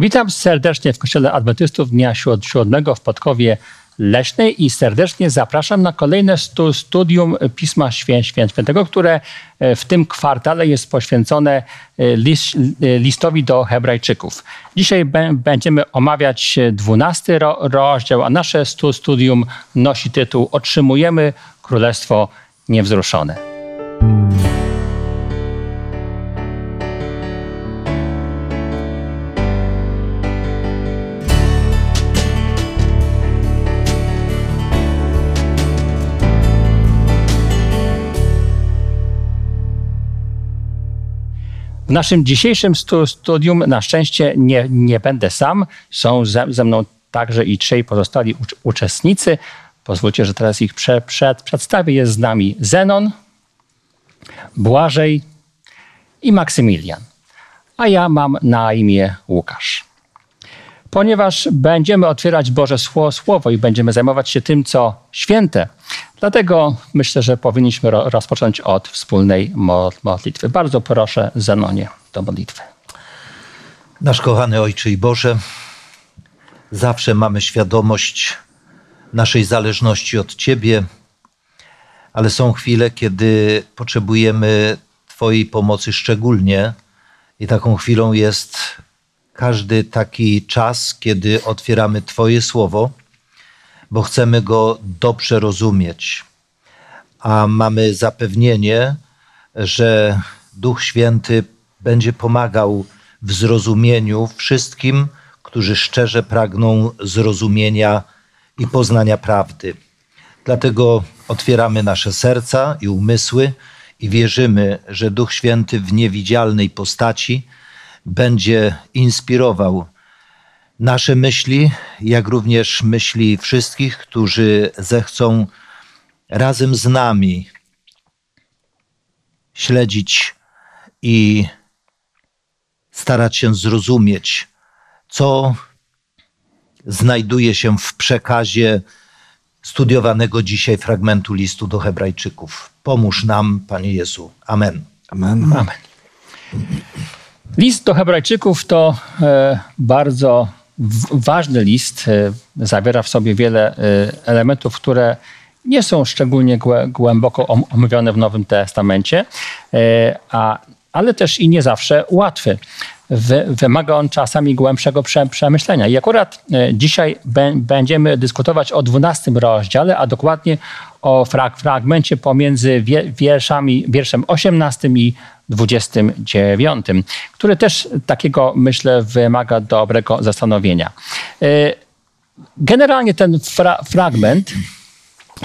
Witam serdecznie w Kościele Adwentystów Dnia Siódmego w Podkowie Leśnej i serdecznie zapraszam na kolejne stu, studium Pisma Świę, Świę, Świętego, które e, w tym kwartale jest poświęcone e, list, e, listowi do Hebrajczyków. Dzisiaj będziemy omawiać dwunasty ro, rozdział, a nasze stu, studium nosi tytuł Otrzymujemy Królestwo Niewzruszone. W naszym dzisiejszym studium na szczęście nie, nie będę sam. Są ze, ze mną także i trzej pozostali uczestnicy. Pozwólcie, że teraz ich prze, przed, przedstawię. Jest z nami Zenon, Błażej i Maksymilian. A ja mam na imię Łukasz. Ponieważ będziemy otwierać Boże Słowo i będziemy zajmować się tym, co święte, Dlatego myślę, że powinniśmy rozpocząć od wspólnej modlitwy. Bardzo proszę Zenonie do modlitwy. Nasz kochany Ojcze i Boże, zawsze mamy świadomość naszej zależności od Ciebie, ale są chwile, kiedy potrzebujemy Twojej pomocy szczególnie i taką chwilą jest każdy taki czas, kiedy otwieramy Twoje słowo bo chcemy go dobrze rozumieć. A mamy zapewnienie, że Duch Święty będzie pomagał w zrozumieniu wszystkim, którzy szczerze pragną zrozumienia i poznania prawdy. Dlatego otwieramy nasze serca i umysły i wierzymy, że Duch Święty w niewidzialnej postaci będzie inspirował nasze myśli, jak również myśli wszystkich, którzy zechcą razem z nami śledzić i starać się zrozumieć, co znajduje się w przekazie studiowanego dzisiaj fragmentu listu do Hebrajczyków. Pomóż nam, Panie Jezu. Amen. Amen. Amen. List do Hebrajczyków to e, bardzo ważny list e, zawiera w sobie wiele e, elementów, które nie są szczególnie głęboko omówione w Nowym Testamencie, e, a, ale też i nie zawsze łatwy. Wymaga on czasami głębszego przemyślenia. I akurat dzisiaj będziemy dyskutować o 12 rozdziale, a dokładnie o fragmencie pomiędzy wierszami, wierszem 18 i 29, który też takiego, myślę, wymaga dobrego zastanowienia. E, generalnie ten fra fragment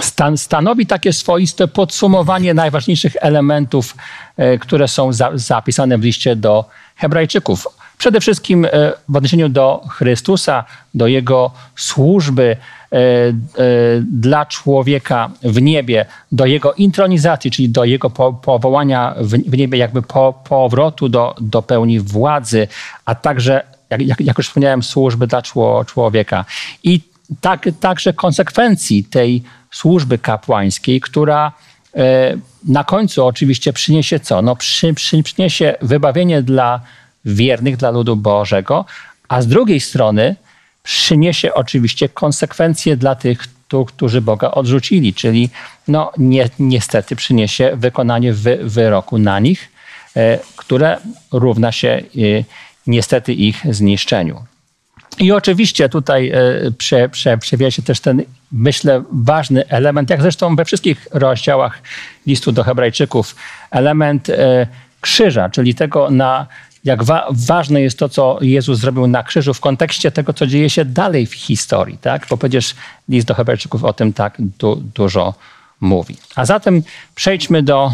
stan stanowi takie swoiste podsumowanie najważniejszych elementów, e, które są za zapisane w liście do Hebrajczyków. Przede wszystkim e, w odniesieniu do Chrystusa, do Jego służby, E, e, dla człowieka w niebie, do jego intronizacji, czyli do jego powołania w niebie, jakby po, powrotu do, do pełni władzy, a także, jak, jak już wspomniałem, służby dla człowieka. I tak, także konsekwencji tej służby kapłańskiej, która na końcu oczywiście przyniesie co? No, przy, przy, przyniesie wybawienie dla wiernych, dla ludu Bożego, a z drugiej strony przyniesie oczywiście konsekwencje dla tych, którzy Boga odrzucili, czyli no, nie, niestety przyniesie wykonanie wy, wyroku na nich, e, które równa się e, niestety ich zniszczeniu. I oczywiście tutaj e, prze, prze, przewija się też ten, myślę, ważny element, jak zresztą we wszystkich rozdziałach listu do Hebrajczyków, element krzyża, czyli tego, na jak wa ważne jest to, co Jezus zrobił na krzyżu w kontekście tego, co dzieje się dalej w historii, tak? Bo przecież list do Hebrajczyków o tym tak du dużo mówi. A zatem przejdźmy do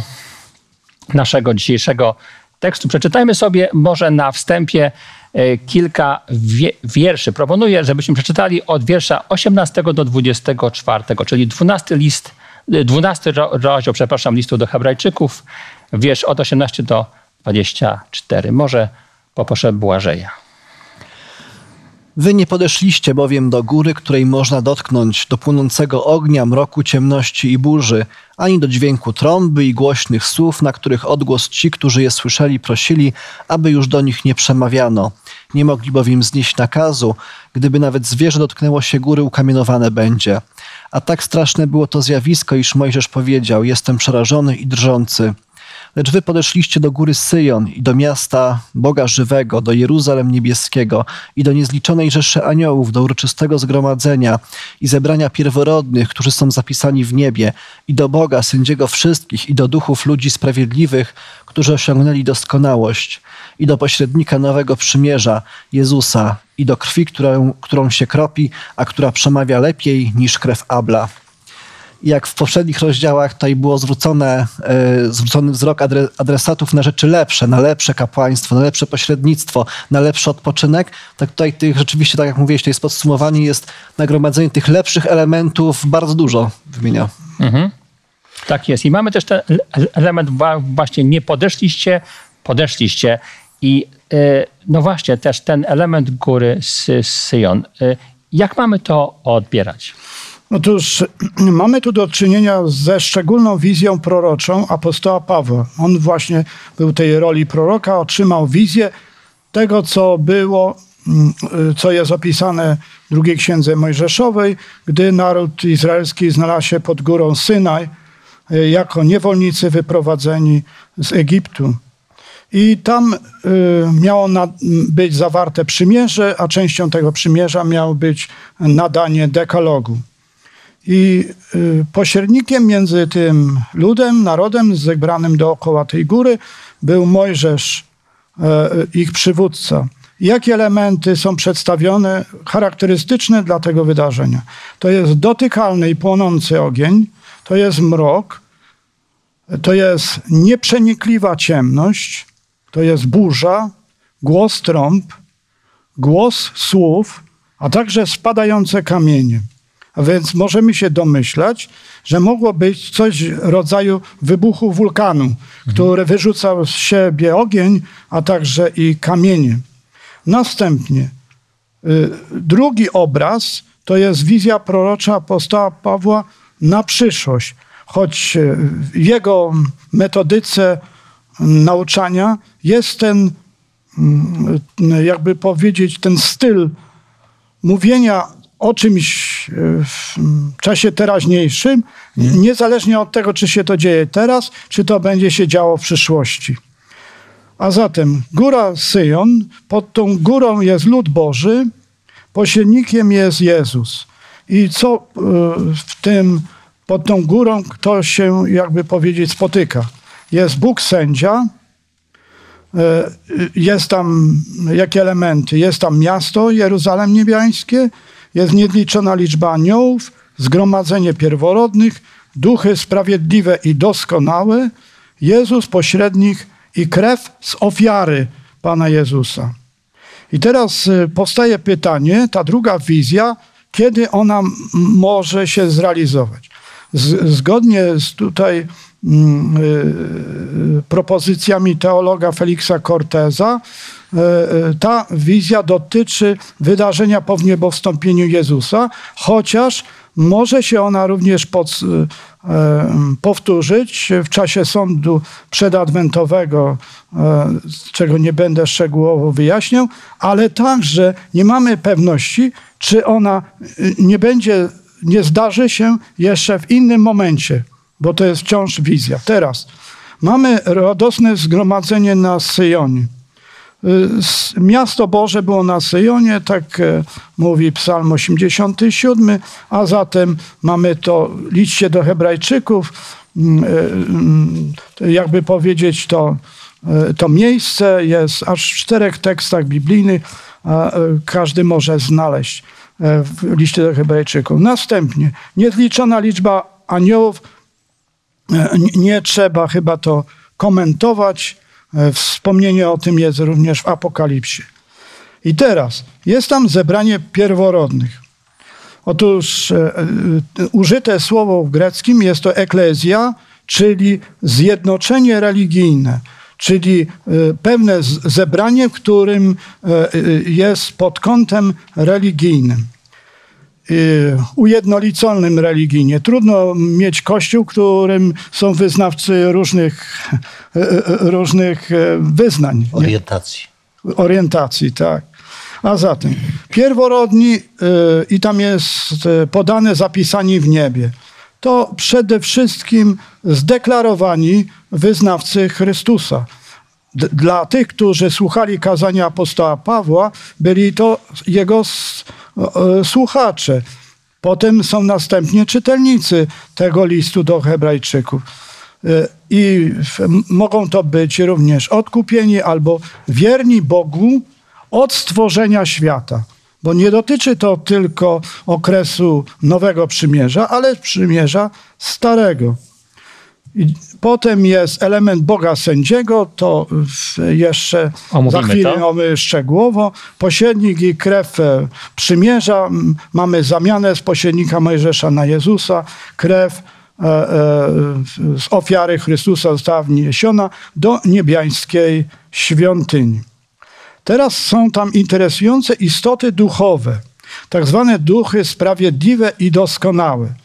naszego dzisiejszego tekstu. Przeczytajmy sobie może na wstępie e, kilka wierszy. Proponuję, żebyśmy przeczytali od wiersza 18 do 24, czyli 12 list, 12 rozdział, przepraszam, listu do Hebrajczyków, wiersz od 18 do 24. Może poproszę Błażeja. Wy nie podeszliście bowiem do góry, której można dotknąć, do płonącego ognia, mroku, ciemności i burzy, ani do dźwięku trąby i głośnych słów, na których odgłos ci, którzy je słyszeli, prosili, aby już do nich nie przemawiano. Nie mogli bowiem znieść nakazu, gdyby nawet zwierzę dotknęło się góry, ukamienowane będzie. A tak straszne było to zjawisko, iż Mojżesz powiedział: Jestem przerażony i drżący. Lecz wy podeszliście do góry Syjon i do miasta Boga żywego, do Jeruzalem niebieskiego i do niezliczonej rzeszy aniołów, do uroczystego zgromadzenia i zebrania pierworodnych, którzy są zapisani w niebie, i do Boga, sędziego wszystkich, i do duchów ludzi sprawiedliwych, którzy osiągnęli doskonałość, i do pośrednika nowego przymierza, Jezusa, i do krwi, którą, którą się kropi, a która przemawia lepiej niż krew Abla jak w poprzednich rozdziałach tutaj było zwrócone, e, zwrócony wzrok adresatów na rzeczy lepsze, na lepsze kapłaństwo, na lepsze pośrednictwo, na lepszy odpoczynek, tak tutaj tych rzeczywiście, tak jak mówiłeś, to jest podsumowanie, jest nagromadzenie tych lepszych elementów bardzo dużo wymienia. Mhm. Tak jest. I mamy też ten element właśnie nie podeszliście, podeszliście i e, no właśnie też ten element góry z Syjon. E, jak mamy to odbierać? Otóż mamy tu do czynienia ze szczególną wizją proroczą apostoła Pawła. On właśnie był tej roli proroka, otrzymał wizję tego, co było, mm, co jest opisane w drugiej księdze Mojżeszowej, gdy naród izraelski znalazł się pod górą Synaj e, jako niewolnicy wyprowadzeni z Egiptu. I tam y, miało na, być zawarte przymierze, a częścią tego przymierza miało być nadanie dekalogu. I y, pośrednikiem między tym ludem, narodem zebranym dookoła tej góry był Mojżesz, e, ich przywódca. Jakie elementy są przedstawione, charakterystyczne dla tego wydarzenia? To jest dotykalny i płonący ogień, to jest mrok, to jest nieprzenikliwa ciemność, to jest burza, głos trąb, głos słów, a także spadające kamienie. A więc możemy się domyślać, że mogło być coś w rodzaju wybuchu wulkanu, mhm. który wyrzucał z siebie ogień, a także i kamienie. Następnie y, drugi obraz to jest wizja prorocza apostoła Pawła na przyszłość. Choć y, w jego metodyce nauczania jest ten, y, jakby powiedzieć, ten styl mówienia o czymś w czasie teraźniejszym, hmm. niezależnie od tego, czy się to dzieje teraz, czy to będzie się działo w przyszłości. A zatem góra Syjon, pod tą górą jest lud Boży, pośrednikiem jest Jezus. I co e, w tym, pod tą górą, kto się, jakby powiedzieć, spotyka? Jest Bóg sędzia, e, jest tam, jakie elementy? Jest tam miasto Jeruzalem Niebiańskie, jest niezliczona liczba aniołów, zgromadzenie pierworodnych, duchy sprawiedliwe i doskonałe, Jezus pośrednik i krew z ofiary Pana Jezusa. I teraz y, powstaje pytanie, ta druga wizja, kiedy ona może się zrealizować? Z, zgodnie z tutaj mm, y, y, propozycjami teologa Feliksa Corteza, ta wizja dotyczy wydarzenia po wniebowstąpieniu Jezusa, chociaż może się ona również pod, e, powtórzyć w czasie sądu przedadwentowego, czego nie będę szczegółowo wyjaśniał, ale także nie mamy pewności, czy ona nie będzie, nie zdarzy się jeszcze w innym momencie, bo to jest wciąż wizja. Teraz mamy radosne zgromadzenie na Syjonie. Miasto Boże było na Syjonie, tak e, mówi Psalm 87, a zatem mamy to, liczcie do Hebrajczyków, mm, e, mm, jakby powiedzieć, to, e, to miejsce jest aż w czterech tekstach biblijnych, każdy może znaleźć w liście do Hebrajczyków. Następnie, niezliczona liczba aniołów, nie trzeba chyba to komentować, wspomnienie o tym jest również w Apokalipsie. I teraz jest tam zebranie pierworodnych. Otóż e, e, użyte słowo w greckim jest to eklezja, czyli zjednoczenie religijne. czyli pewne zebranie, w którym jest pod kątem religijnym ujednoliconym religijnie. Trudno mieć kościół, którym są wyznawcy różnych, różnych wyznań. Orientacji. Orientacji, tak. A zatem pierworodni i tam jest podane zapisani w niebie. To przede wszystkim zdeklarowani wyznawcy Chrystusa. Dla tych, którzy słuchali kazania apostoła Pawła, byli to jego słuchacze. Potem są następnie czytelnicy tego listu do Hebrajczyków. I mogą to być również odkupieni albo wierni Bogu od stworzenia świata. Bo nie dotyczy to tylko okresu Nowego Przymierza, ale Przymierza Starego. I potem jest element Boga sędziego, to jeszcze Omówimy za chwilę to. szczegółowo. Pośrednik i krew e, przymierza. Mamy zamianę z pośrednika Mojżesza na Jezusa. Krew e, e, z ofiary Chrystusa została wniesiona do niebiańskiej świątyni. Teraz są tam interesujące istoty duchowe, tak zwane duchy sprawiedliwe i doskonałe.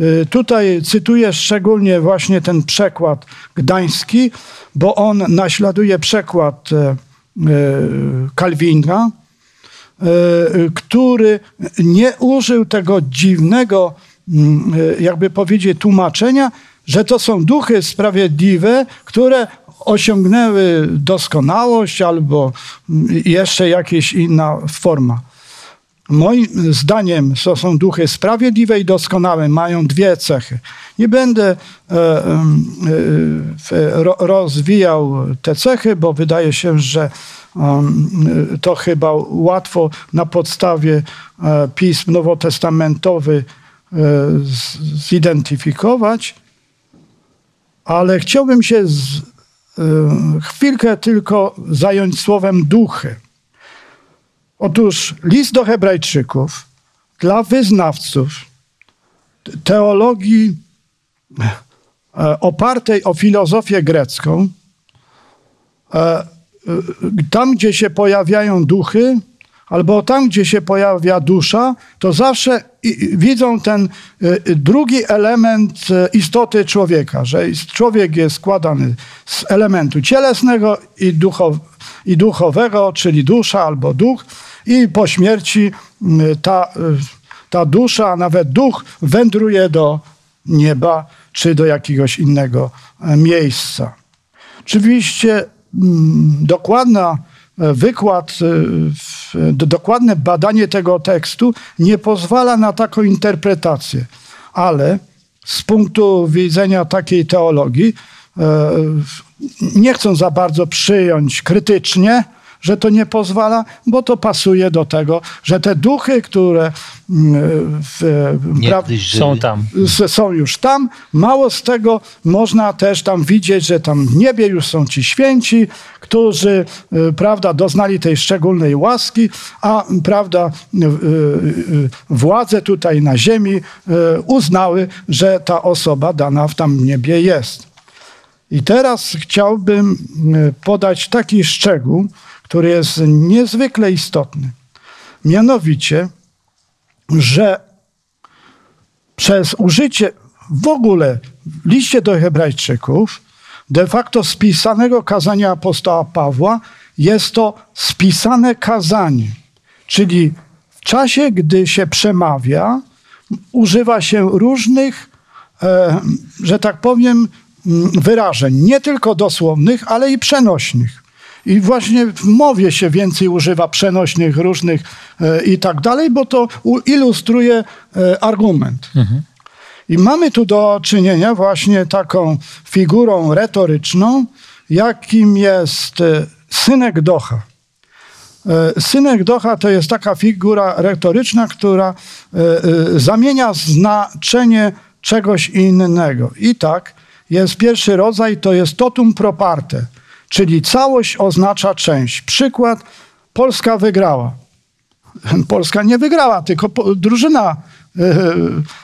Y, tutaj cytuję szczególnie właśnie ten przekład gdański, bo on naśladuje przekład e, e, Kalwina, e, który nie użył tego dziwnego, mm, jakby powiedzieć, tłumaczenia, że to są duchy sprawiedliwe, które osiągnęły doskonałość albo jeszcze jakaś inna forma. Moim zdaniem to są duchy sprawiedliwe i doskonałe, mają dwie cechy. Nie będę e, e, rozwijał te cechy, bo wydaje się, że to chyba łatwo na podstawie e, pism nowotestamentowych zidentyfikować, ale chciałbym się z, chwilkę tylko zająć słowem duchy. Otóż list do Hebrajczyków dla wyznawców teologii e, opartej o filozofię grecką, e, e, tam gdzie się pojawiają duchy, albo tam gdzie się pojawia dusza, to zawsze widzą ten drugi element istoty człowieka, że człowiek jest składany z elementu cielesnego i, i duchowego, czyli dusza albo duch i po śmierci mm, ta, y, ta dusza, a nawet duch wędruje do nieba czy do jakiegoś innego e, miejsca. Oczywiście mm, dokładna e, wykład, e, dokładne badanie tego tekstu nie pozwala na taką interpretację, ale z punktu widzenia takiej teologii, nie chcą za bardzo przyjąć krytycznie że to nie pozwala, bo to pasuje do tego, że te duchy, które mm, w, są tam, są już tam, mało z tego można też tam widzieć, że tam w niebie już są ci święci, którzy, y, prawda, doznali tej szczególnej łaski, a, prawda, y, y, władze tutaj na ziemi uznały, że ta osoba dana w tam niebie jest. I teraz chciałbym podać taki szczegół, który jest niezwykle istotny. Mianowicie, że przez użycie w ogóle w liście do Hebrajczyków, de facto spisanego kazania apostoła Pawła, jest to spisane kazanie. Czyli w czasie, gdy się przemawia, używa się różnych, e, że tak powiem, wyrażeń, nie tylko dosłownych, ale i przenośnych. I właśnie w mowie się więcej używa przenośnych, różnych e, i tak dalej, bo to ilustruje e, argument. Mhm. I mamy tu do czynienia właśnie taką figurą retoryczną, jakim jest e, synek Docha. Synek Docha to jest taka figura retoryczna, która zamienia znaczenie czegoś innego. I tak jest pierwszy rodzaj, to jest totum proparte – Czyli całość oznacza część. Przykład, Polska wygrała. Polska nie wygrała, tylko drużyna,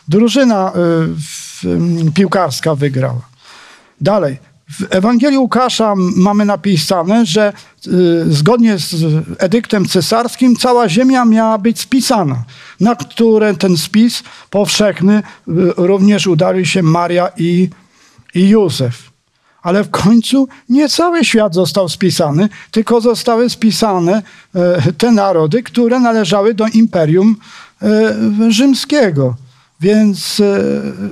drużyna piłkarska wygrała. Dalej, w Ewangelii Łukasza mamy napisane, że y, zgodnie z edyktem cesarskim cała ziemia miała być spisana, na które ten spis powszechny również udali się Maria i, i Józef. Ale w końcu nie cały świat został spisany, tylko zostały spisane e, te narody, które należały do Imperium e, Rzymskiego. Więc, e,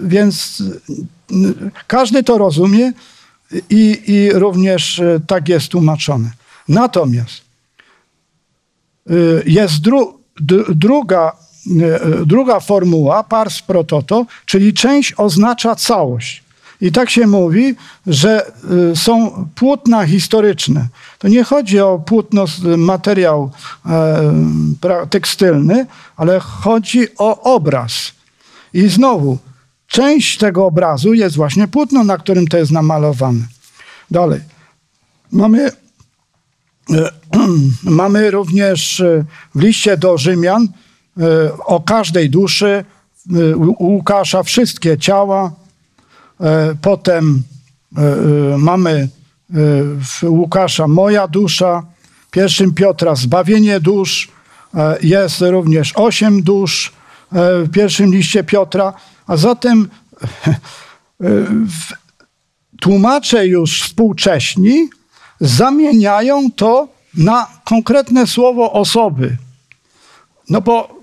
więc każdy to rozumie i, i również tak jest tłumaczone. Natomiast jest dru, druga, druga formuła, pars pro toto, czyli część oznacza całość. I tak się mówi, że y, są płótna historyczne. To nie chodzi o płótno, materiał e, tekstylny, ale chodzi o obraz. I znowu, część tego obrazu jest właśnie płótno, na którym to jest namalowane. Dalej. Mamy, e, mamy również e, w liście do Rzymian o każdej duszy u Łukasza wszystkie ciała, potem e, e, mamy w Łukasza Moja dusza, pierwszym Piotra Zbawienie dusz, jest również osiem dusz w pierwszym liście Piotra, a zatem tłumacze już współcześni zamieniają to na konkretne słowo osoby. No bo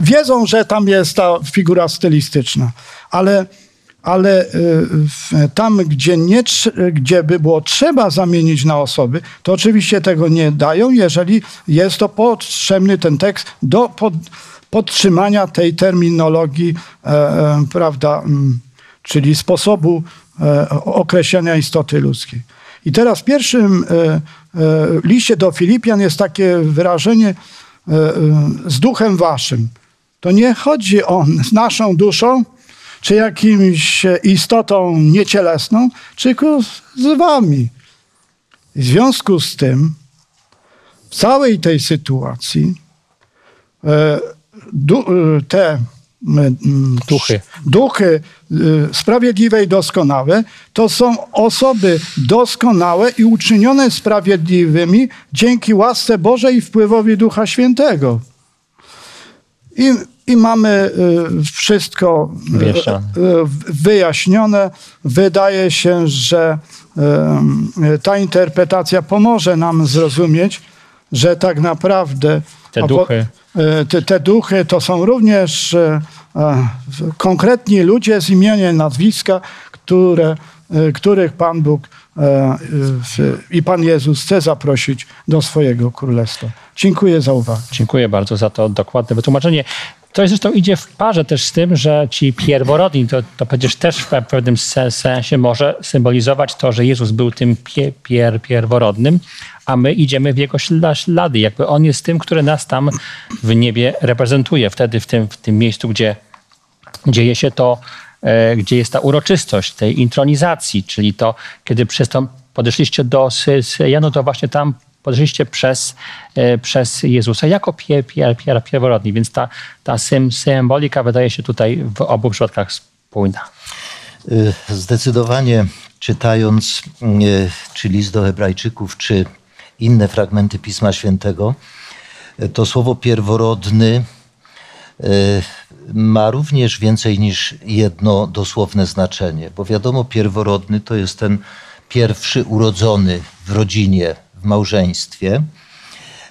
wiedzą, że tam jest ta figura stylistyczna, ale ale y, tam, gdzie, nie, gdzie by było trzeba zamienić na osoby, to oczywiście tego nie dają, jeżeli jest to potrzebny ten tekst do pod, podtrzymania tej terminologii, e, e, prawda, czyli sposobu e, określenia istoty ludzkiej. I teraz w pierwszym liście do Filipian jest takie wyrażenie z duchem waszym. To nie chodzi o naszą duszą, czy jakimś istotą niecielesną, czy z wami. W związku z tym, w całej tej sytuacji, e, e, te duchy, duchy e, sprawiedliwe i doskonałe, to są osoby doskonałe i uczynione sprawiedliwymi dzięki łasce Bożej i wpływowi Ducha Świętego. I i mamy y, wszystko y, y, wyjaśnione. Wydaje się, że ta interpretacja pomoże nam zrozumieć, że tak naprawdę te duchy, te, te duchy to są również konkretni ludzie z imienia nazwiska, które, których Pan Bóg i Pan Jezus chce zaprosić do swojego królestwa. Dziękuję za uwagę. Dziękuję bardzo za to dokładne wytłumaczenie. To zresztą idzie w parze też z tym, że ci pierworodni, to, to przecież też w pewnym sensie może symbolizować to, że Jezus był tym pie, pier, pierworodnym, a my idziemy w jego ślady. Jakby on jest tym, który nas tam w niebie reprezentuje. Wtedy w tym, w tym miejscu, gdzie dzieje się to, e, gdzie jest ta uroczystość tej intronizacji, czyli to, kiedy przez to podeszliście do Syjanu, to właśnie tam podeszliście przez, e, przez Jezusa jako pier, pier, pier, pierworodni. Więc ta, ta sym, symbolika wydaje się tutaj w obu przypadkach spójna. Y, zdecydowanie czytając y, czy list do Hebrajczyków, czy inne fragmenty Pisma Świętego, to słowo pierworodny ma również więcej niż jedno dosłowne znaczenie, bo wiadomo, pierworodny to jest ten pierwszy urodzony w rodzinie, w małżeństwie,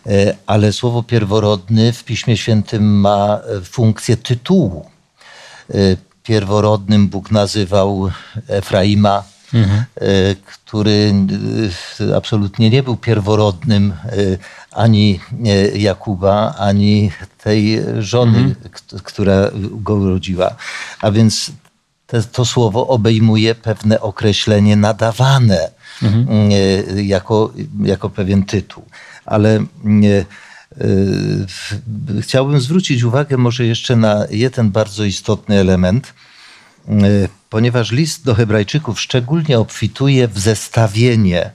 e, ale słowo pierworodny w Piśmie Świętym ma e, funkcję tytułu. E, pierworodnym Bóg nazywał Efraima, mhm. który absolutnie nie był pierworodnym ani Jakuba, ani tej żony, mhm. która go urodziła. A więc te, to słowo obejmuje pewne określenie nadawane mhm. jako, jako pewien tytuł. Ale e, chciałbym zwrócić uwagę może jeszcze na jeden bardzo istotny element, e, ponieważ list do Hebrajczyków szczególnie obfituje w zestawienie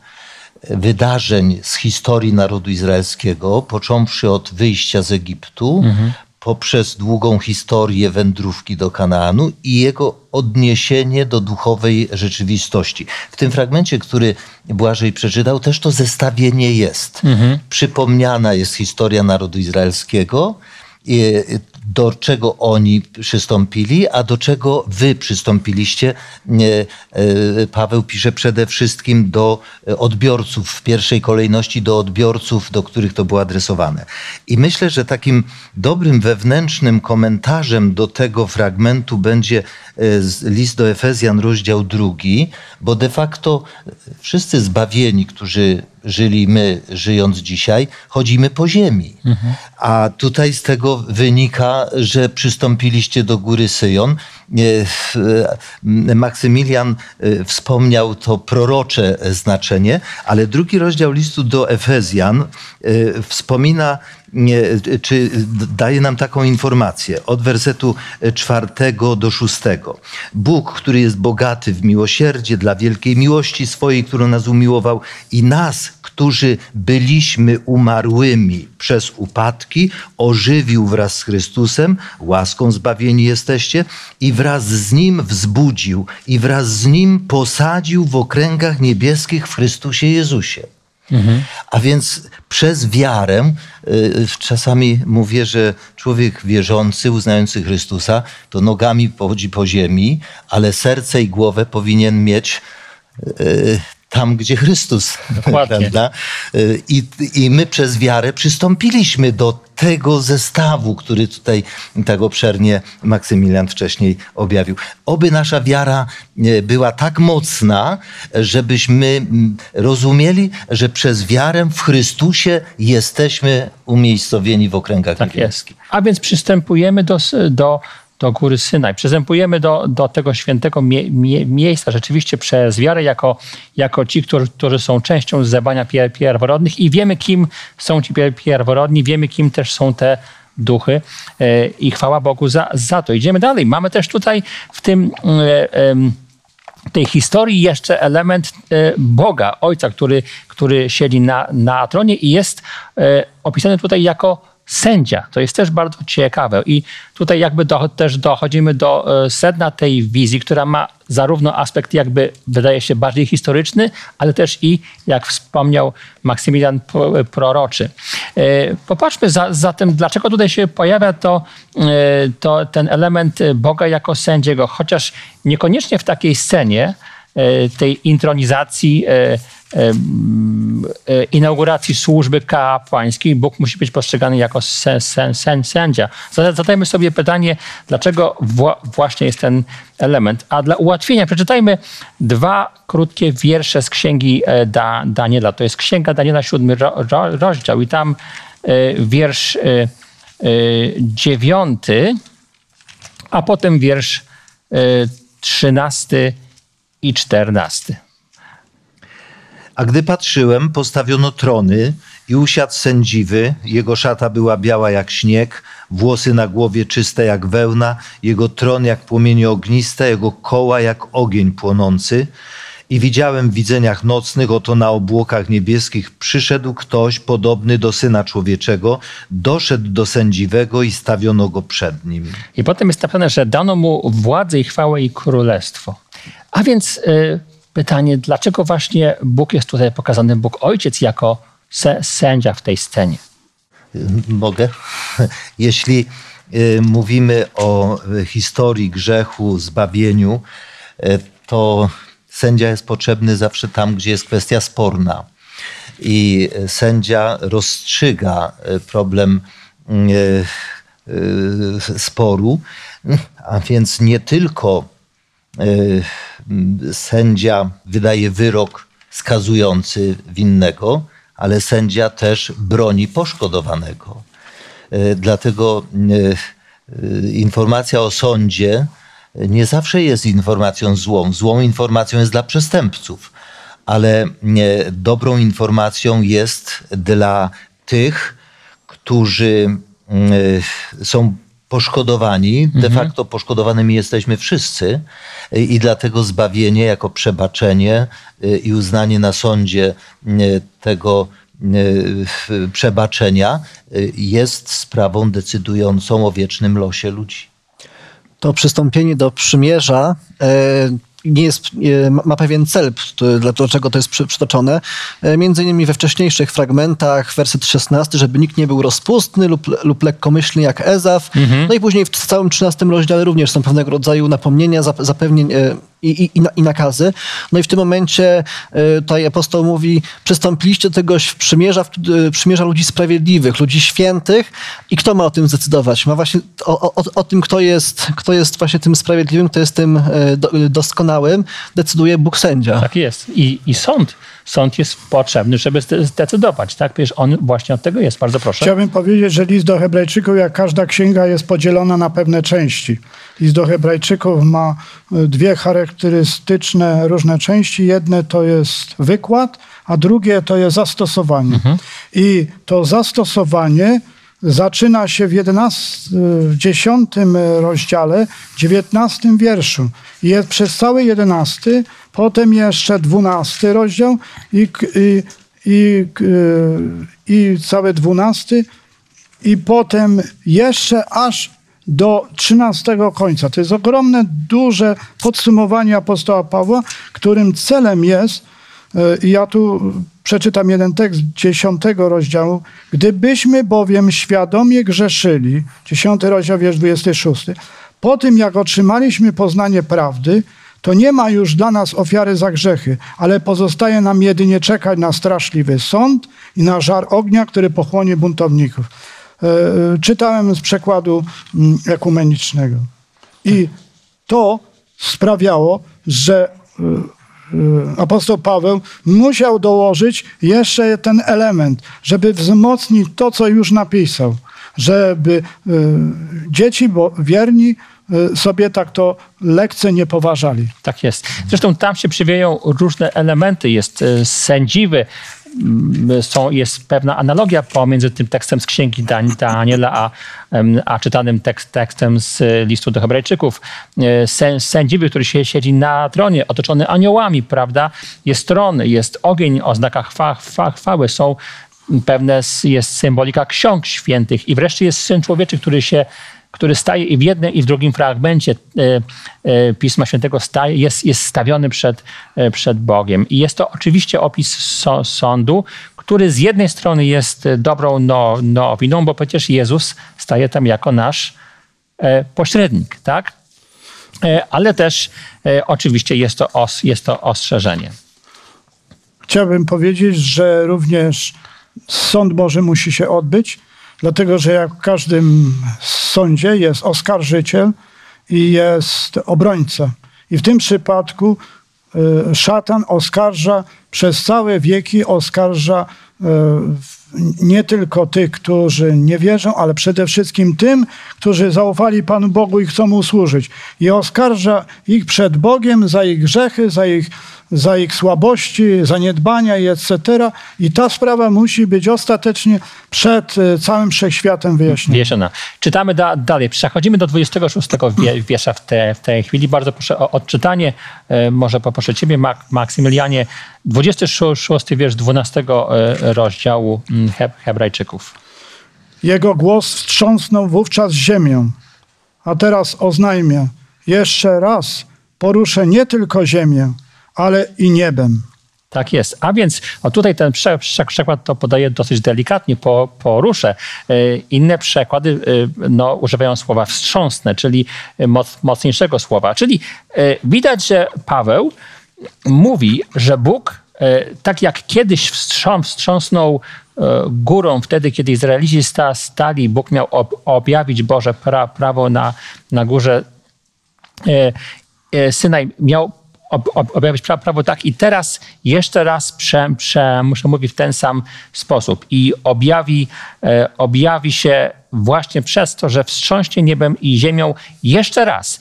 wydarzeń z historii narodu izraelskiego, począwszy od wyjścia z Egiptu, mhm. Poprzez długą historię wędrówki do Kanaanu i jego odniesienie do duchowej rzeczywistości. W tym fragmencie, który Błażej przeczytał, też to zestawienie jest. Mhm. Przypomniana jest historia narodu izraelskiego, do czego oni przystąpili, a do czego wy przystąpiliście. E, Paweł pisze przede wszystkim do odbiorców, w pierwszej kolejności do odbiorców, do których to było adresowane. I myślę, że takim dobrym wewnętrznym komentarzem do tego fragmentu będzie e, list do Efezjan, rozdział drugi, bo de facto wszyscy zbawieni, którzy żyli my, żyjąc dzisiaj, chodzimy po ziemi. Mhm. A tutaj z tego wynika, że przystąpiliście do góry Syjon. Maksymilian e, wspomniał to prorocze znaczenie, ale drugi rozdział listu do Efezjan e, wspomina czy daje nam taką informację od wersetu czwartego do szóstego. Bóg, który jest bogaty w miłosierdzie dla wielkiej miłości swojej, którą nas umiłował i nas, którzy byliśmy umarłymi przez upadki, ożywił wraz z Chrystusem, łaską zbawieni jesteście i wraz z Nim wzbudził i wraz z Nim posadził w okręgach niebieskich w Chrystusie Jezusie. Mhm. A więc przez wiarę, y, czasami mówię, że człowiek wierzący, uznający Chrystusa, to nogami chodzi po ziemi, ale serce i głowę powinien mieć y, tam, gdzie Chrystus. Prawda? I, I my przez wiarę przystąpiliśmy do tego zestawu, który tutaj tak obszernie Maksymilian wcześniej objawił. Oby nasza wiara e, była tak mocna, żebyśmy rozumieli, że przez wiarę w Chrystusie jesteśmy umiejscowieni w okręgach tak niebieskich. Jest. A więc przystępujemy do, do do góry Synaj. Przystępujemy do, do tego świętego mie, mie, miejsca rzeczywiście przez wiarę jako, jako ci, którzy, którzy są częścią zebania pier, pierworodnych i wiemy, kim są ci pierworodni, wiemy, kim też są te duchy e, i chwała Bogu za, za to. Idziemy dalej. Mamy też tutaj w tym e, tej historii jeszcze element e, Boga, Ojca, który, który siedzi na, na tronie i jest opisany tutaj jako sędzia. To jest też bardzo ciekawe. I tutaj jakby do, też dochodzimy do e, sedna tej wizji, która ma zarówno aspekt jakby wydaje się bardziej historyczny, ale też i, jak wspomniał Maksymilian, proroczy. E, popatrzmy za, zatem, dlaczego tutaj się pojawia to, e, to ten element Boga jako sędziego, chociaż niekoniecznie w takiej scenie tej intronizacji E, inauguracji służby kapłańskiej Bóg musi być postrzegany jako sen, sen, sen, sędzia. Zadajmy sobie pytanie, dlaczego właśnie jest ten element. A dla ułatwienia przeczytajmy dwa krótkie wiersze z księgi e, da, Daniela. To jest księga Daniela, siódmy ro, ro, rozdział i tam e, wiersz dziewiąty, a potem wiersz trzynasty i czternasty. A gdy patrzyłem, postawiono trony i usiadł sędziwy. Jego szata była biała jak śnieg, włosy na głowie czyste jak wełna, jego tron jak płomienie ogniste, jego koła jak ogień płonący. I widziałem w widzeniach nocnych, oto na obłokach niebieskich przyszedł ktoś podobny do Syna Człowieczego, doszedł do sędziwego i stawiono go przed nim. I potem jest napisane, że dano mu władzę i chwałę i królestwo. A więc... Yy pytanie, dlaczego właśnie Bóg jest tutaj pokazany, Bóg Ojciec jako sędzia w tej scenie? Mogę. Jeśli y, mówimy o historii grzechu, zbawieniu, y, to sędzia jest potrzebny zawsze tam, gdzie jest kwestia sporna. I sędzia rozstrzyga y, problem sporu, a więc nie tylko Y, sędzia wydaje wyrok skazujący winnego, ale sędzia też broni poszkodowanego. Y, dlatego y, informacja o sądzie nie zawsze jest informacją złą. Złą informacją jest dla przestępców, ale dobrą informacją jest dla tych, którzy są poszkodowani. De mhm. facto poszkodowanymi jesteśmy wszyscy i dlatego zbawienie jako przebaczenie y, i uznanie na sądzie y, tego przebaczenia jest sprawą decydującą o wiecznym losie ludzi. To przystąpienie do przymierza nie jest, ma pewien cel, dlaczego to jest przytoczone. E, między innymi we wcześniejszych fragmentach, werset 16, żeby nikt nie był rozpustny lub, lub lekkomyślny jak Ezaf. Mhm. No i później w całym 13 rozdziale również są pewnego rodzaju napomnienia, zapewnień e, i, i, i nakazy. No i w tym momencie y, tutaj apostoł mówi, przystąpiliście do tego przymierza, y, przymierza ludzi sprawiedliwych, ludzi świętych i kto ma o tym zdecydować? Ma właśnie o, o, o tym, kto jest, kto jest właśnie tym sprawiedliwym, kto jest tym y, doskonałym, decyduje Bóg sędzia. Tak jest. I, i sąd sąd jest potrzebny, żeby zdecydować. Tak? Przecież on właśnie od tego jest. Bardzo proszę. Chciałbym powiedzieć, że list do Hebrajczyków, jak każda księga, jest podzielona na pewne części. List do Hebrajczyków ma e, dwie charakterystyczne różne części. Jedne to jest wykład, a drugie to jest zastosowanie. Mhm. I to zastosowanie zaczyna się w 11, w 10 rozdziale, 19 wierszu. Jest przez cały 11, potem jeszcze 12 rozdział i, i, i, i cały 12 i potem jeszcze aż do 13 końca. To jest ogromne, duże podsumowanie apostoła Pawła, którym celem jest, i ja tu przeczytam jeden tekst dziesiątego rozdziału. Gdybyśmy bowiem świadomie grzeszyli, dziesiąty rozdział, wiersz 26, po tym jak otrzymaliśmy poznanie prawdy, to nie ma już dla nas ofiary za grzechy, ale pozostaje nam jedynie czekać na straszliwy sąd i na żar ognia, który pochłonie buntowników. E, e, czytałem z przekładu mm, ekumenicznego. I to sprawiało, że e, apostoł Paweł musiał dołożyć jeszcze ten element, żeby wzmocnić to, co już napisał, żeby dzieci bo wierni sobie tak to lekce nie poważali. Tak jest. Zresztą tam się przywieją różne elementy. Jest sędziwy, są, jest pewna analogia pomiędzy tym tekstem z księgi Daniela, a, a czytanym tekst, tekstem z listu do Hebrajczyków. E, sędziwy, który się siedzi na tronie, otoczony aniołami, prawda? Jest tron, jest ogień o znakach chwa, chwa, chwały, są pewne, jest symbolika ksiąg świętych i wreszcie jest Syn Człowieczy, który się który staje i w jednym, i w drugim fragmencie e, e, Pisma Świętego staje, jest, jest stawiony przed, e, przed Bogiem. I jest to oczywiście opis sądu, który z jednej strony jest dobrą no, nowiną, bo przecież Jezus staje tam jako nasz pośrednik, tak? Ale też oczywiście jest to, os, jest to ostrzeżenie. Chciałbym powiedzieć, że również sąd Boży musi się odbyć Dlatego, że jak w każdym sądzie jest oskarżyciel i jest obrońca. I w tym przypadku y, szatan oskarża przez całe wieki, oskarża y, nie tylko tych, którzy nie wierzą, ale przede wszystkim tym, którzy zaufali Panu Bogu i chcą mu służyć. I oskarża ich przed Bogiem za ich grzechy, za ich za ich słabości, zaniedbania i etc. I ta sprawa musi być ostatecznie przed e, całym wszechświatem wyjaśniona. wyjaśniona. Czytamy da, dalej. Przechodzimy do 26 wiersza w, te, w tej chwili. Bardzo proszę o odczytanie. E, może poproszę ciebie, Maksymilianie. 26 wiersz 12 e, rozdziału mm, Hebrajczyków. Jego głos wstrząsnął wówczas ziemią. A teraz oznajmię, jeszcze raz poruszę nie tylko ziemię, ale i niebem. Tak jest. A więc o tutaj ten przekład to podaje dosyć delikatnie, po, poruszę. E, inne przekłady e, no, używają słowa wstrząsne, czyli moc, mocniejszego słowa. Czyli e, widać, że Paweł mówi, że Bóg, tak jak kiedyś wstrząsnął górą wtedy, kiedy Izraelici stali, Bóg miał objawić Boże pra, prawo na, na górze Synaj, miał ob, ob, objawić prawo tak i teraz jeszcze raz prze, prze, muszę mówić w ten sam sposób i objawi, e, objawi się właśnie przez to, że wstrząśnie niebem i ziemią jeszcze raz.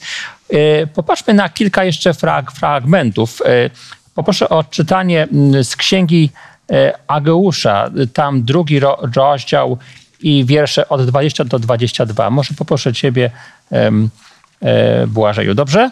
E, popatrzmy na kilka jeszcze frag, fragmentów. E, poproszę o czytanie mm, z księgi Ageusza, tam drugi ro, rozdział i wiersze od 20 do 22. Może poproszę ciebie, Błażeju, dobrze?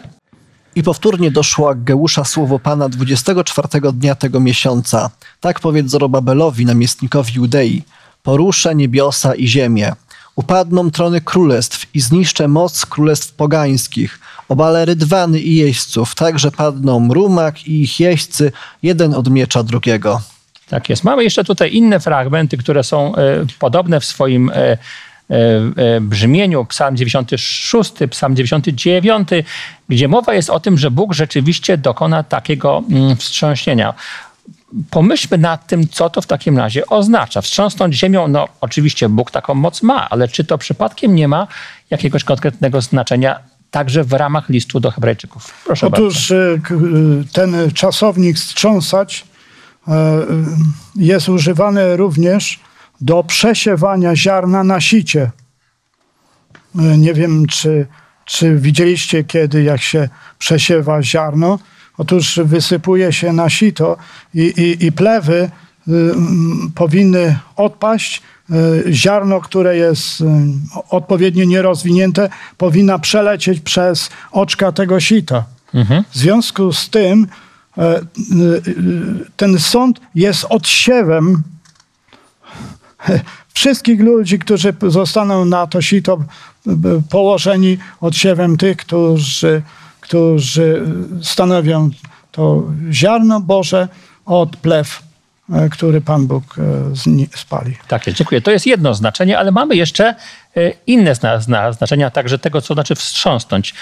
I powtórnie doszło Aggeusza słowo Pana 24 dnia tego miesiąca. Tak powiedz Zorobabelowi, namiestnikowi Judei. Poruszę niebiosa i ziemię. Upadną trony królestw i zniszczę moc królestw pogańskich. Obalę rydwany i jeźdźców, tak że padną rumak i ich jeźdźcy, jeden od miecza drugiego. Tak jest. Mamy jeszcze tutaj inne fragmenty, które są e, podobne w swoim e, brzmieniu. Psalm 96, Psalm 99, gdzie mowa jest o tym, że Bóg rzeczywiście dokona takiego mm, wstrząśnienia. Pomyślmy nad tym, co to w takim razie oznacza. Wstrząsnąć ziemią, no oczywiście Bóg taką moc ma, ale czy to przypadkiem nie ma jakiegoś konkretnego znaczenia także w ramach listu do Hebrajczyków? Proszę bardzo. Otóż e, k- e, ten czasownik strząsać e, e, jest używany również do przesiewania ziarna na sicie. E, Nie wiem, czy, czy widzieliście kiedy, jak się przesiewa ziarno. Otóż wysypuje się na sito i, i, i plewy y, mm, powinny odpaść. Y, Ziarno, które jest y, odpowiednio nierozwinięte, powinna przelecieć przez oczka tego sita. W związku z tym e, ten sąd jest odsiewem wszystkich ludzi, którzy zostaną na to sito położeni odsiewem tych, którzy, którzy stanowią to ziarno Boże od plew, e, który Pan Bóg e, spali. Tak jest, dziękuję. To jest jedno znaczenie, ale mamy jeszcze e, inne zna, zna, znaczenia także tego, co znaczy wstrząsnąć.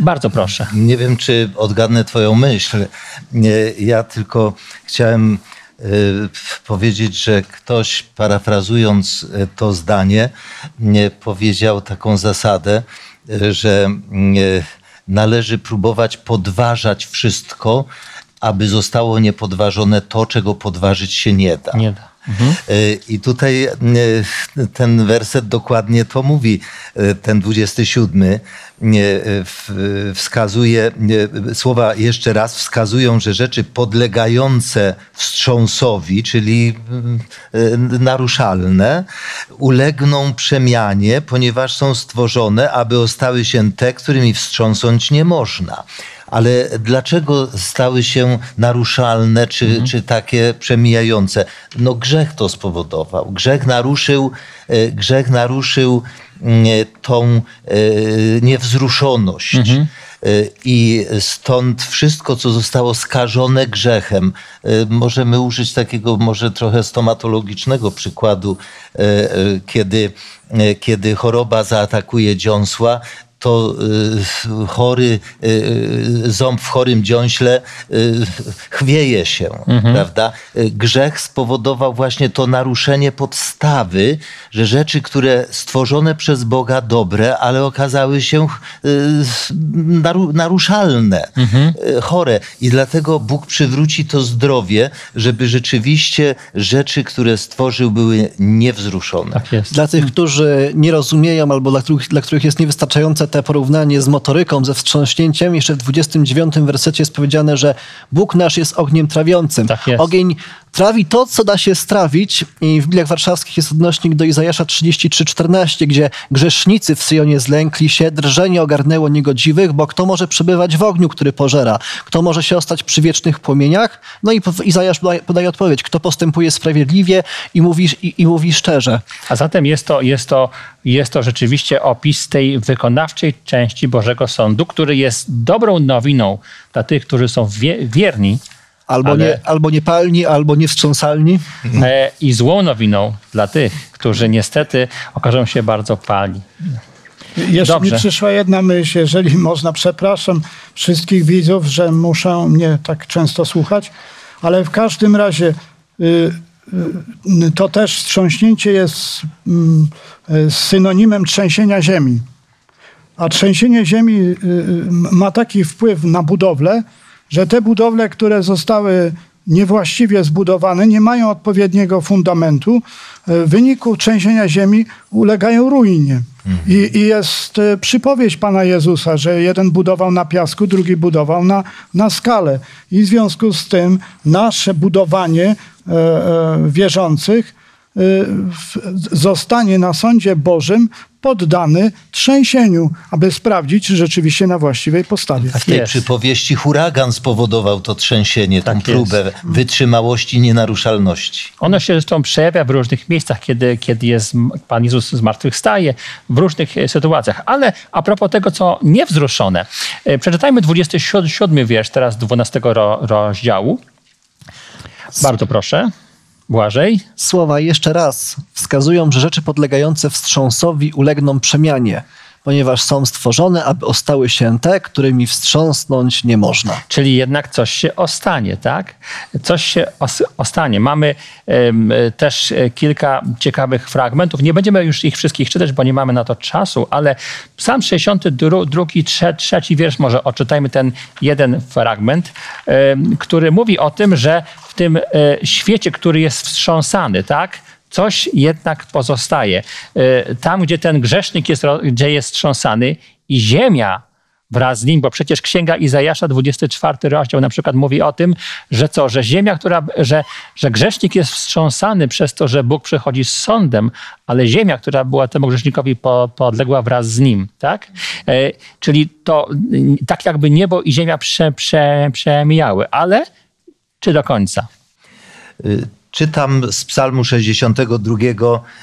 Bardzo proszę. Nie wiem, czy odgadnę Twoją myśl. Nie, Ja tylko chciałem powiedzieć, że ktoś, parafrazując e, to zdanie, nie, powiedział taką zasadę, e, że należy próbować podważać wszystko, aby zostało niepodważone to, czego podważyć się nie da. Nie da. Y, I tutaj y, ten werset dokładnie to mówi. Y, Ten 27 y, w- wskazuje, słowa jeszcze raz wskazują, że rzeczy podlegające wstrząsowi, czyli naruszalne, ulegną przemianie, ponieważ są stworzone, aby ostały się te, którymi wstrząsnąć nie można. Ale dlaczego stały się naruszalne, czy, czy takie przemijające? No grzech to spowodował. Grzech naruszył, e, grzech naruszył mm, tą e, niewzruszoność. E, I stąd wszystko, co zostało skażone grzechem, e, możemy użyć takiego może trochę stomatologicznego przykładu, e, e, kiedy, e, kiedy choroba zaatakuje dziąsła, to y, chory y, ząb w chorym dziąśle y, chwieje się, prawda? Y, Grzech spowodował właśnie to naruszenie podstawy, że rzeczy, które stworzone przez Boga dobre, ale okazały się y, naru, naruszalne, y, chore. I dlatego Bóg przywróci to zdrowie, żeby rzeczywiście rzeczy, które stworzył, były niewzruszone. Tak jest. Dla tych, którzy nie rozumieją albo dla których, dla których jest niewystarczające te porównanie z motoryką, ze wstrząśnięciem, jeszcze w 29 wersecie jest powiedziane, że Bóg nasz jest ogniem trawiącym. Tak jest. Ogień trawi to, co da się strawić i w Bibliach Warszawskich jest odnośnik do Izajasza 33:14, gdzie grzesznicy w Syjonie zlękli się, drżenie ogarnęło niegodziwych, bo kto może przebywać w ogniu, który pożera? Kto może się ostać przy wiecznych płomieniach? No i Izajasz podaje, odpowiedź, kto postępuje sprawiedliwie i mówi, i, i mówi szczerze. A zatem jest to, jest, to, jest to rzeczywiście opis tej wykonawczej części Bożego Sądu, który jest dobrą nowiną dla tych, którzy są wie, wierni Albo, Ale- nie, albo niepalni, albo niewstrząsalni. e, i złą nowiną dla tych, którzy niestety okażą się bardzo pali. Jeszcze Dobrze. mi przyszła jedna myśl, jeżeli można, przepraszam wszystkich widzów, że muszę mnie tak często słuchać, ale w każdym razie y, y, to też wstrząśnięcie jest mm, y, synonimem trzęsienia ziemi. A trzęsienie ziemi y, y, ma taki wpływ na budowlę, że te budowle, które zostały niewłaściwie zbudowane, nie mają odpowiedniego fundamentu. W wyniku trzęsienia ziemi ulegają ruinie. I, I jest e, przypowieść Pana Jezusa, że jeden budował na piasku, drugi budował na, na skale. I w związku z tym nasze budowanie e, e, wierzących y, w- zostanie na sądzie Bożym poddany trzęsieniu, aby sprawdzić, czy rzeczywiście na właściwej postawie. W tej jest. przypowieści huragan spowodował to trzęsienie, tą Tak próbę wytrzymałości, nienaruszalności. Ono się zresztą przejawia w różnych miejscach, kiedy, kiedy jest Pan Jezus zmartwychwstaje, w różnych e, sytuacjach. Ale a propos tego, co niewzruszone, e, przeczytajmy 27 wiersz teraz 12 ro, rozdziału. Bardzo proszę. Błażej. Słowa jeszcze raz wskazują, że rzeczy podlegające wstrząsowi ulegną przemianie, ponieważ są stworzone, aby ostały się te, którymi wstrząsnąć nie można. Czyli jednak coś się ostanie, tak? Coś się os- ostanie. Mamy też kilka ciekawych fragmentów. Nie będziemy już ich wszystkich czytać, bo nie mamy na to czasu, ale Psalm 62, trze, trzeci wiersz, może odczytajmy ten jeden fragment, który mówi o tym, że w tym e, świecie, który jest wstrząsany, tak? Coś jednak pozostaje. E, Tam, gdzie ten grzesznik jest, gdzie jest wstrząsany i ziemia wraz z nim, bo przecież Księga Izajasza, 24 rozdział na przykład mówi o tym, że co, że ziemia, która, że, że grzesznik jest wstrząsany przez to, że Bóg przychodzi z sądem, ale ziemia, która była temu grzesznikowi po, podległa wraz z nim, tak? E, czyli to tak jakby niebo i ziemia prze, prze, przemijały, ale czy do końca? Czytam z Psalmu 62,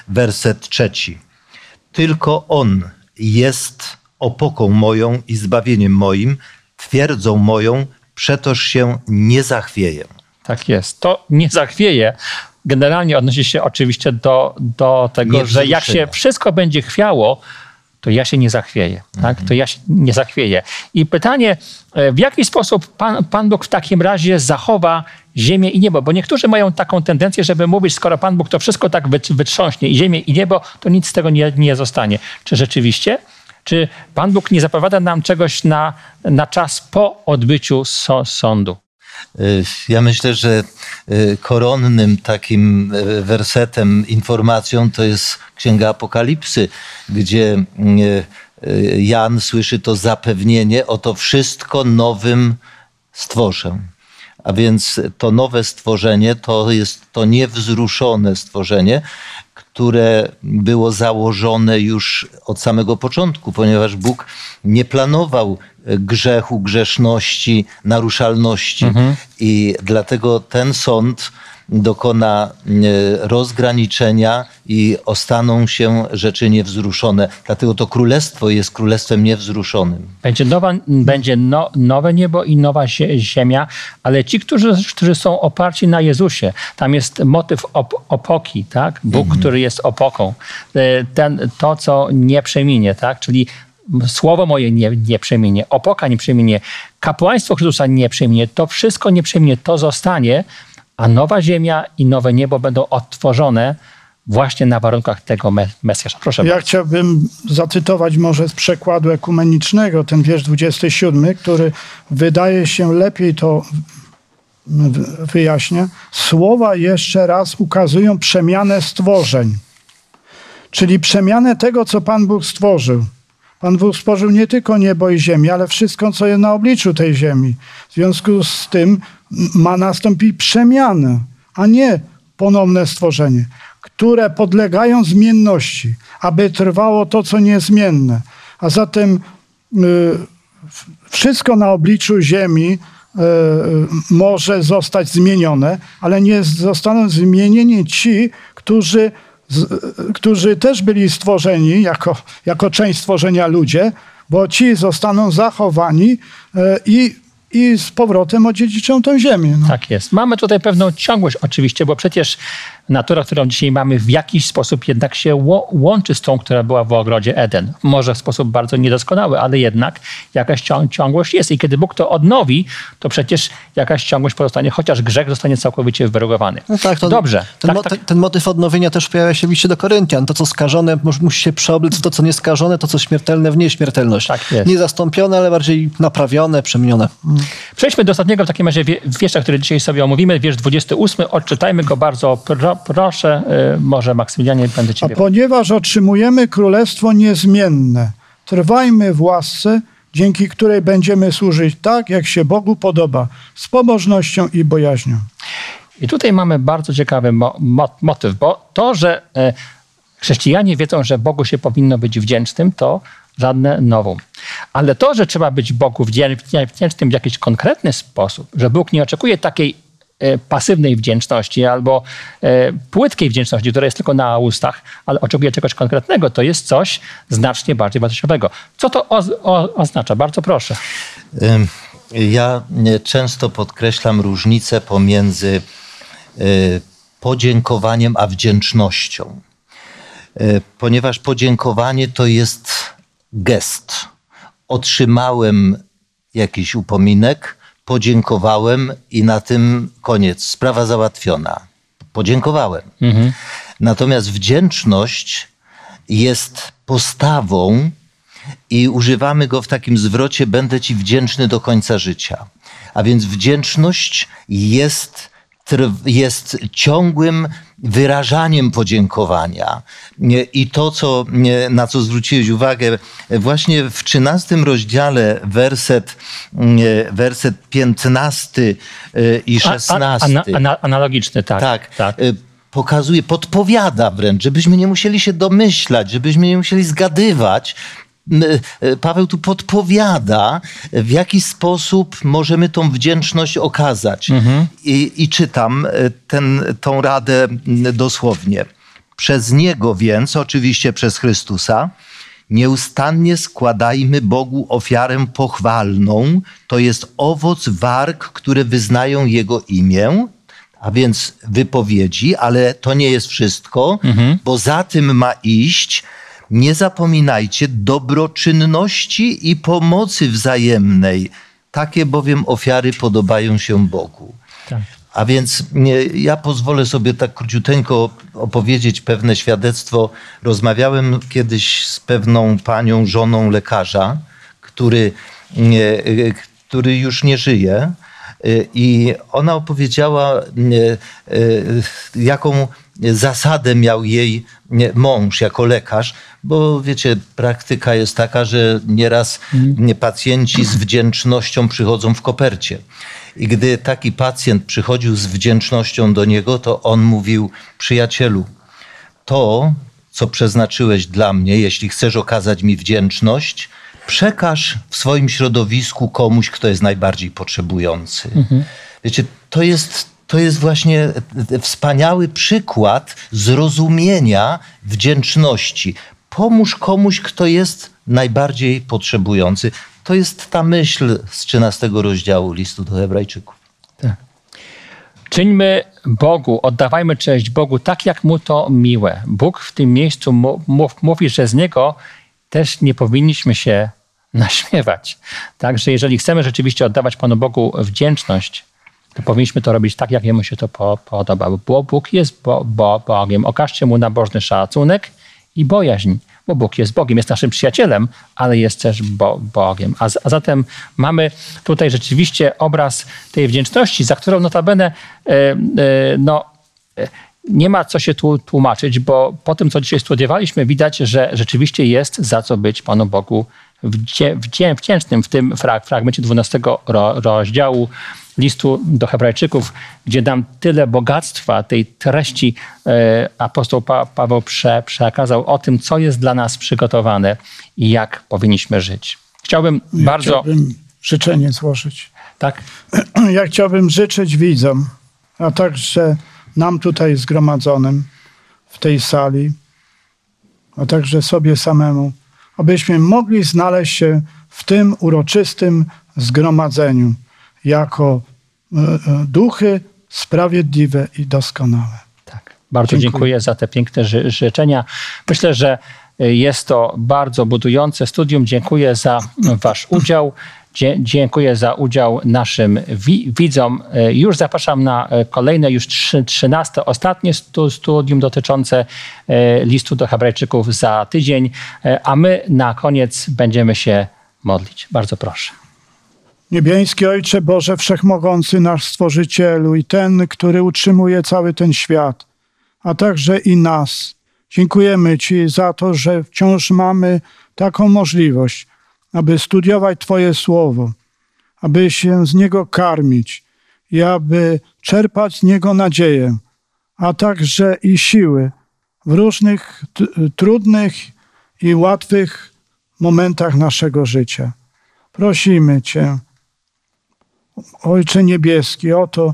werset trzeci. Tylko On jest opoką moją i zbawieniem moim, twierdzą moją, przetoż się nie zachwieję. Tak jest. To nie zachwieje. Generalnie odnosi się oczywiście do, do tego, Nie że jak się wszystko będzie chwiało, to ja się nie zachwieję. Tak? To ja się nie zachwieję. I pytanie, e, w jaki sposób Pan, Pan Bóg w takim razie zachowa ziemię i niebo? Bo niektórzy mają taką tendencję, żeby mówić, skoro Pan Bóg to wszystko tak wyt- wytrząśnie i ziemię i niebo, to nic z tego nie, nie zostanie. Czy rzeczywiście? Czy Pan Bóg nie zapowiada nam czegoś na, na czas po odbyciu so, sądu? Y, Ja myślę, że y, koronnym takim y, wersetem, informacją to jest Księga Apokalipsy, gdzie Jan słyszy to zapewnienie, oto wszystko nowym stworzę. A więc to nowe stworzenie to jest to niewzruszone stworzenie, które było założone już od samego początku, ponieważ Bóg nie planował e, grzechu, grzeszności, naruszalności. I dlatego ten sąd dokona e, rozgraniczenia i ostaną się rzeczy niewzruszone. Dlatego to królestwo jest królestwem niewzruszonym. Będzie, nowa, będzie no, nowe niebo i nowa zie, ziemia, ale ci, którzy, którzy są oparci na Jezusie, tam jest motyw op, opoki, tak? Bóg, który jest opoką. E, Ten, to, co nie przeminie, tak? Czyli słowo moje nie, nie przeminie, opoka nie przeminie, kapłaństwo Chrystusa nie przeminie, to wszystko nie przeminie, to zostanie, a nowa ziemia i nowe niebo będą odtworzone właśnie na warunkach tego me, Mesjasza. Proszę Ja chciałbym zacytować może z przekładu ekumenicznego ten wiersz 27, który wydaje się lepiej to wyjaśnia. Słowa jeszcze raz ukazują przemianę stworzeń, czyli przemianę tego, co Pan Bóg stworzył. Pan Bóg stworzył nie tylko niebo i ziemię, ale wszystko, co jest na obliczu tej ziemi. W związku z tym ma nastąpić przemiana, a nie ponowne stworzenie, które podlegają zmienności, aby trwało to, co niezmienne. A zatem y, wszystko na obliczu ziemi y, może zostać zmienione, ale nie zostaną zmienieni ci, którzy z, którzy też byli stworzeni jako, jako część stworzenia ludzie, bo ci zostaną zachowani e, i, i z powrotem odziedziczą tę ziemię. No. Tak jest. Mamy tutaj pewną ciągłość oczywiście, bo przecież natura, którą dzisiaj mamy, w jakiś sposób jednak się łączy z tą, która była w ogrodzie Eden. Może w sposób bardzo niedoskonały, ale jednak jakaś cią- ciągłość jest. I kiedy Bóg to odnowi, to przecież jakaś ciągłość pozostanie, chociaż grzech zostanie całkowicie wyrogowany. No tak, to, Dobrze. Ten, tak, mo- tak. Ten, motyw odnowienia też pojawia się w liście do Koryntian. To, co skażone, mus- musi się przeoblec to, co nieskażone, to, co śmiertelne, w nieśmiertelność. Tak jest. Nie zastąpione, ale bardziej naprawione, przemienione. Przejdźmy do ostatniego w takim razie wie- wiersza, który dzisiaj sobie omówimy. Wiersz 28. Odczytajmy go bardzo pro, proszę. y, Może Maksymilianie będę A ciebie... ponieważ otrzymujemy królestwo niezmienne, trwajmy w łasce, dzięki której będziemy służyć tak, jak się Bogu podoba, z pobożnością i bojaźnią. I tutaj mamy bardzo ciekawy mo, mo, motyw, bo to, że e, chrześcijanie wiedzą, że Bogu się powinno być wdzięcznym, to żadne nowum. Ale to, że trzeba być Bogu wdzięcznym w jakiś konkretny sposób, że Bóg nie oczekuje takiej pasywnej wdzięczności albo e, płytkiej wdzięczności, która jest tylko na ustach, ale oczekuje czegoś konkretnego, to jest coś znacznie bardziej wartościowego. Co to o, o, oznacza? Bardzo proszę. Ja często podkreślam różnicę pomiędzy e, podziękowaniem a wdzięcznością. Ponieważ podziękowanie to jest gest. Otrzymałem jakiś upominek, podziękowałem i na tym koniec. Sprawa załatwiona. Podziękowałem. Mhm. Natomiast wdzięczność jest postawą i używamy go w takim zwrocie: Będę Ci wdzięczny do końca życia. A więc wdzięczność jest jest ciągłym wyrażaniem podziękowania. I to, co, na co zwróciłeś uwagę, właśnie w 13 rozdziale, werset, werset 15 i 16. A, a, analogiczny, tak. Tak. tak pokazuje, podpowiada wręcz, żebyśmy nie musieli się domyślać, żebyśmy nie musieli zgadywać, Paweł tu podpowiada, w jaki sposób możemy tą wdzięczność okazać. Mhm. I, I, czytam e, ten, tą radę dosłownie. Przez Niego więc, oczywiście przez Chrystusa, nieustannie składajmy Bogu ofiarę pochwalną, to jest owoc warg, które wyznają Jego imię, a więc wypowiedzi, ale to nie jest wszystko, mhm. bo za tym ma iść nie zapominajcie dobroczynności i pomocy wzajemnej. Takie bowiem ofiary podobają się Bogu. Tak. A więc ja pozwolę sobie tak króciuteńko opowiedzieć pewne świadectwo. Rozmawiałem kiedyś z pewną panią, żoną lekarza, który, który już nie żyje. I ona opowiedziała, jaką zasadę miał jej mąż jako lekarz, bo wiecie, praktyka jest taka, że nieraz mm. pacjenci z wdzięcznością przychodzą w kopercie. I gdy taki pacjent przychodził z wdzięcznością do niego, to on mówił: Przyjacielu, to, co przeznaczyłeś dla mnie, jeśli chcesz okazać mi wdzięczność, przekaż w swoim środowisku komuś, kto jest najbardziej potrzebujący. Mhm. Wiecie, to jest to jest właśnie wspaniały przykład zrozumienia wdzięczności. Pomóż komuś, kto jest najbardziej potrzebujący. To jest ta myśl z 13 rozdziału listu do Hebrajczyków. Tak. Czyńmy Bogu, oddawajmy cześć Bogu tak, jak mu to miłe. Bóg w tym miejscu mówi, że z niego też nie powinniśmy się naśmiewać. Także jeżeli chcemy rzeczywiście oddawać Panu Bogu wdzięczność, to powinniśmy to robić tak, jak jemu się to po, podoba. Bo Bóg jest bo, bo, Bogiem. Okażcie mu nabożny szacunek i bojaźń, bo Bóg jest Bogiem, jest naszym przyjacielem, ale jest też bo, Bogiem. A, a, zatem mamy tutaj rzeczywiście obraz tej wdzięczności, za którą notabene e, e, no, e, nie ma co się tu tłumaczyć, bo po tym, co dzisiaj studiowaliśmy, widać, że rzeczywiście jest za co być Panu Bogu wdzięcznym w tym fragmencie 12 rozdziału listu do Hebrajczyków, gdzie dam tyle bogactwa tej treści e, apostoł pa Paweł prze przekazał o tym, co jest dla nas przygotowane i jak powinniśmy żyć. Chciałbym ja bardzo. Chciałbym życzenie złożyć. Tak? Ja chciałbym życzyć widzom, a także nam tutaj zgromadzonym w tej sali, a także sobie samemu, abyśmy mogli znaleźć się w tym uroczystym zgromadzeniu jako e, e, duchy sprawiedliwe i doskonałe. Tak. Bardzo dziękuję, dziękuję za te piękne ży życzenia. Myślę, że e, jest to bardzo budujące studium. Dziękuję za Wasz udział. Dziękuję za udział naszym wi widzom. Już zapraszam na kolejne, już trzynaste, ostatnie studium dotyczące listu do Hebrajczyków za tydzień, a my na koniec będziemy się modlić. Bardzo proszę. Niebiański Ojcze Boże Wszechmogący, nasz Stworzycielu i ten, który utrzymuje cały ten świat, a także i nas. Dziękujemy Ci za to, że wciąż mamy taką możliwość, aby studiować Twoje Słowo, aby się z niego karmić i aby czerpać z niego nadzieję, a także i siły, w różnych trudnych i łatwych momentach naszego życia. Prosimy Cię, Ojcze Niebieski, o to,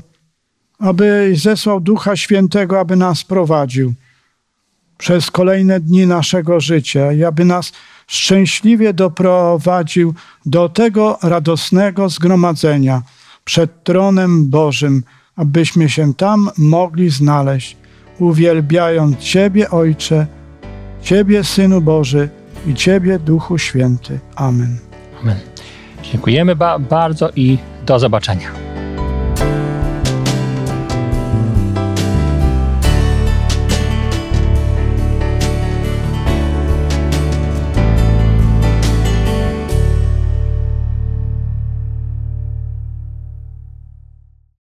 abyś zesłał Ducha Świętego, aby nas prowadził przez kolejne dni naszego życia i aby nas szczęśliwie doprowadził do tego radosnego zgromadzenia przed tronem Bożym, abyśmy się tam mogli znaleźć, uwielbiając Ciebie, Ojcze, Ciebie, Synu Boży i Ciebie, Duchu Święty. Amen. Amen. Dziękujemy ba- bardzo i do zobaczenia.